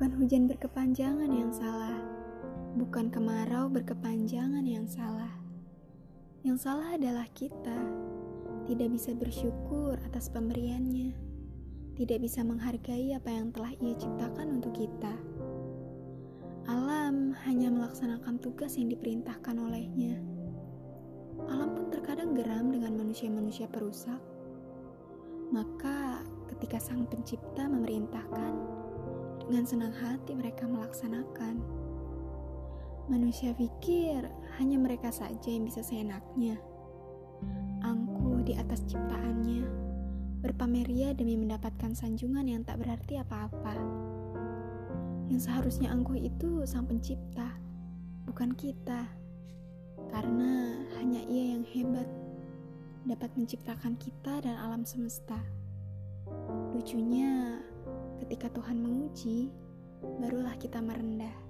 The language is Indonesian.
Hujan berkepanjangan yang salah, bukan kemarau berkepanjangan yang salah. Yang salah adalah kita, tidak bisa bersyukur atas pemberiannya, tidak bisa menghargai apa yang telah ia ciptakan untuk kita. Alam hanya melaksanakan tugas yang diperintahkan olehnya. Alam pun terkadang geram dengan manusia-manusia perusak. Maka ketika sang pencipta memerintahkan, dengan senang hati mereka melaksanakan. Manusia pikir hanya mereka saja yang bisa seenaknya. Angkuh di atas ciptaannya, berpameria demi mendapatkan sanjungan yang tak berarti apa-apa. Yang seharusnya angkuh itu sang pencipta, bukan kita. Karena hanya ia yang hebat dapat menciptakan kita dan alam semesta. Lucunya, Ketika Tuhan menguji, barulah kita merendah.